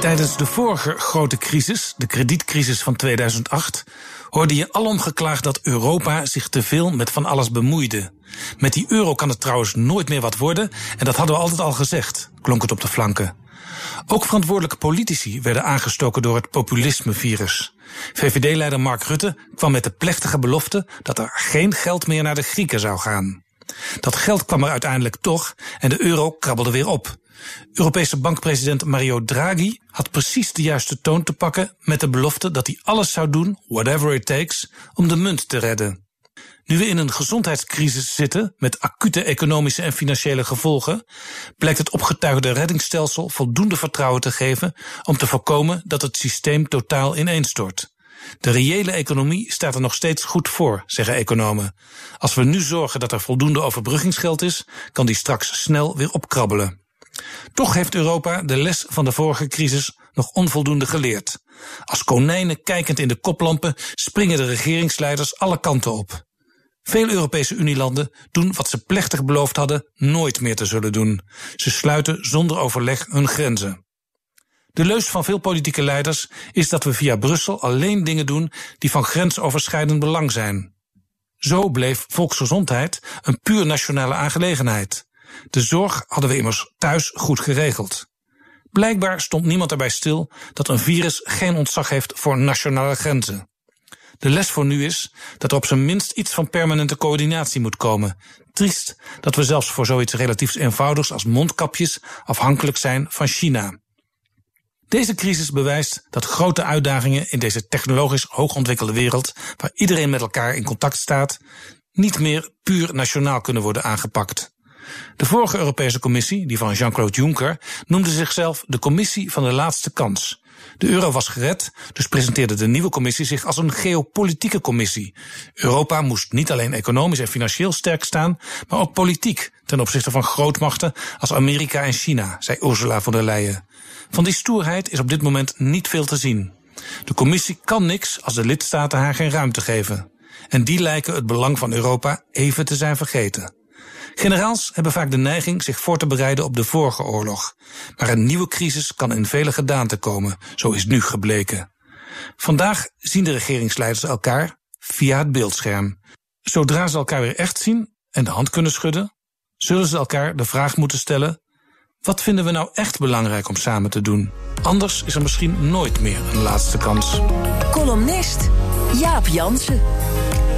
Tijdens de vorige grote crisis, de kredietcrisis van 2008, hoorde je alom geklaagd dat Europa zich te veel met van alles bemoeide. Met die euro kan het trouwens nooit meer wat worden, en dat hadden we altijd al gezegd, klonk het op de flanken. Ook verantwoordelijke politici werden aangestoken door het populismevirus. VVD-leider Mark Rutte kwam met de plechtige belofte dat er geen geld meer naar de Grieken zou gaan. Dat geld kwam er uiteindelijk toch en de euro krabbelde weer op. Europese bankpresident Mario Draghi had precies de juiste toon te pakken met de belofte dat hij alles zou doen, whatever it takes, om de munt te redden. Nu we in een gezondheidscrisis zitten met acute economische en financiële gevolgen, blijkt het opgetuigde reddingsstelsel voldoende vertrouwen te geven om te voorkomen dat het systeem totaal ineenstort. De reële economie staat er nog steeds goed voor, zeggen economen. Als we nu zorgen dat er voldoende overbruggingsgeld is, kan die straks snel weer opkrabbelen. Toch heeft Europa de les van de vorige crisis nog onvoldoende geleerd. Als konijnen kijkend in de koplampen springen de regeringsleiders alle kanten op. Veel Europese Unielanden doen wat ze plechtig beloofd hadden nooit meer te zullen doen. Ze sluiten zonder overleg hun grenzen. De leus van veel politieke leiders is dat we via Brussel alleen dingen doen die van grensoverschrijdend belang zijn. Zo bleef volksgezondheid een puur nationale aangelegenheid. De zorg hadden we immers thuis goed geregeld. Blijkbaar stond niemand erbij stil dat een virus geen ontzag heeft voor nationale grenzen. De les voor nu is dat er op zijn minst iets van permanente coördinatie moet komen. Triest dat we zelfs voor zoiets relatief eenvoudigs als mondkapjes afhankelijk zijn van China. Deze crisis bewijst dat grote uitdagingen in deze technologisch hoogontwikkelde wereld, waar iedereen met elkaar in contact staat, niet meer puur nationaal kunnen worden aangepakt. De vorige Europese Commissie, die van Jean-Claude Juncker, noemde zichzelf de Commissie van de laatste kans. De euro was gered, dus presenteerde de nieuwe commissie zich als een geopolitieke commissie. Europa moest niet alleen economisch en financieel sterk staan, maar ook politiek ten opzichte van grootmachten als Amerika en China, zei Ursula von der Leyen. Van die stoerheid is op dit moment niet veel te zien. De commissie kan niks als de lidstaten haar geen ruimte geven. En die lijken het belang van Europa even te zijn vergeten. Generaals hebben vaak de neiging zich voor te bereiden op de vorige oorlog. Maar een nieuwe crisis kan in vele gedaanten komen, zo is nu gebleken. Vandaag zien de regeringsleiders elkaar via het beeldscherm. Zodra ze elkaar weer echt zien en de hand kunnen schudden, zullen ze elkaar de vraag moeten stellen: wat vinden we nou echt belangrijk om samen te doen? Anders is er misschien nooit meer een laatste kans. Columnist Jaap Jansen.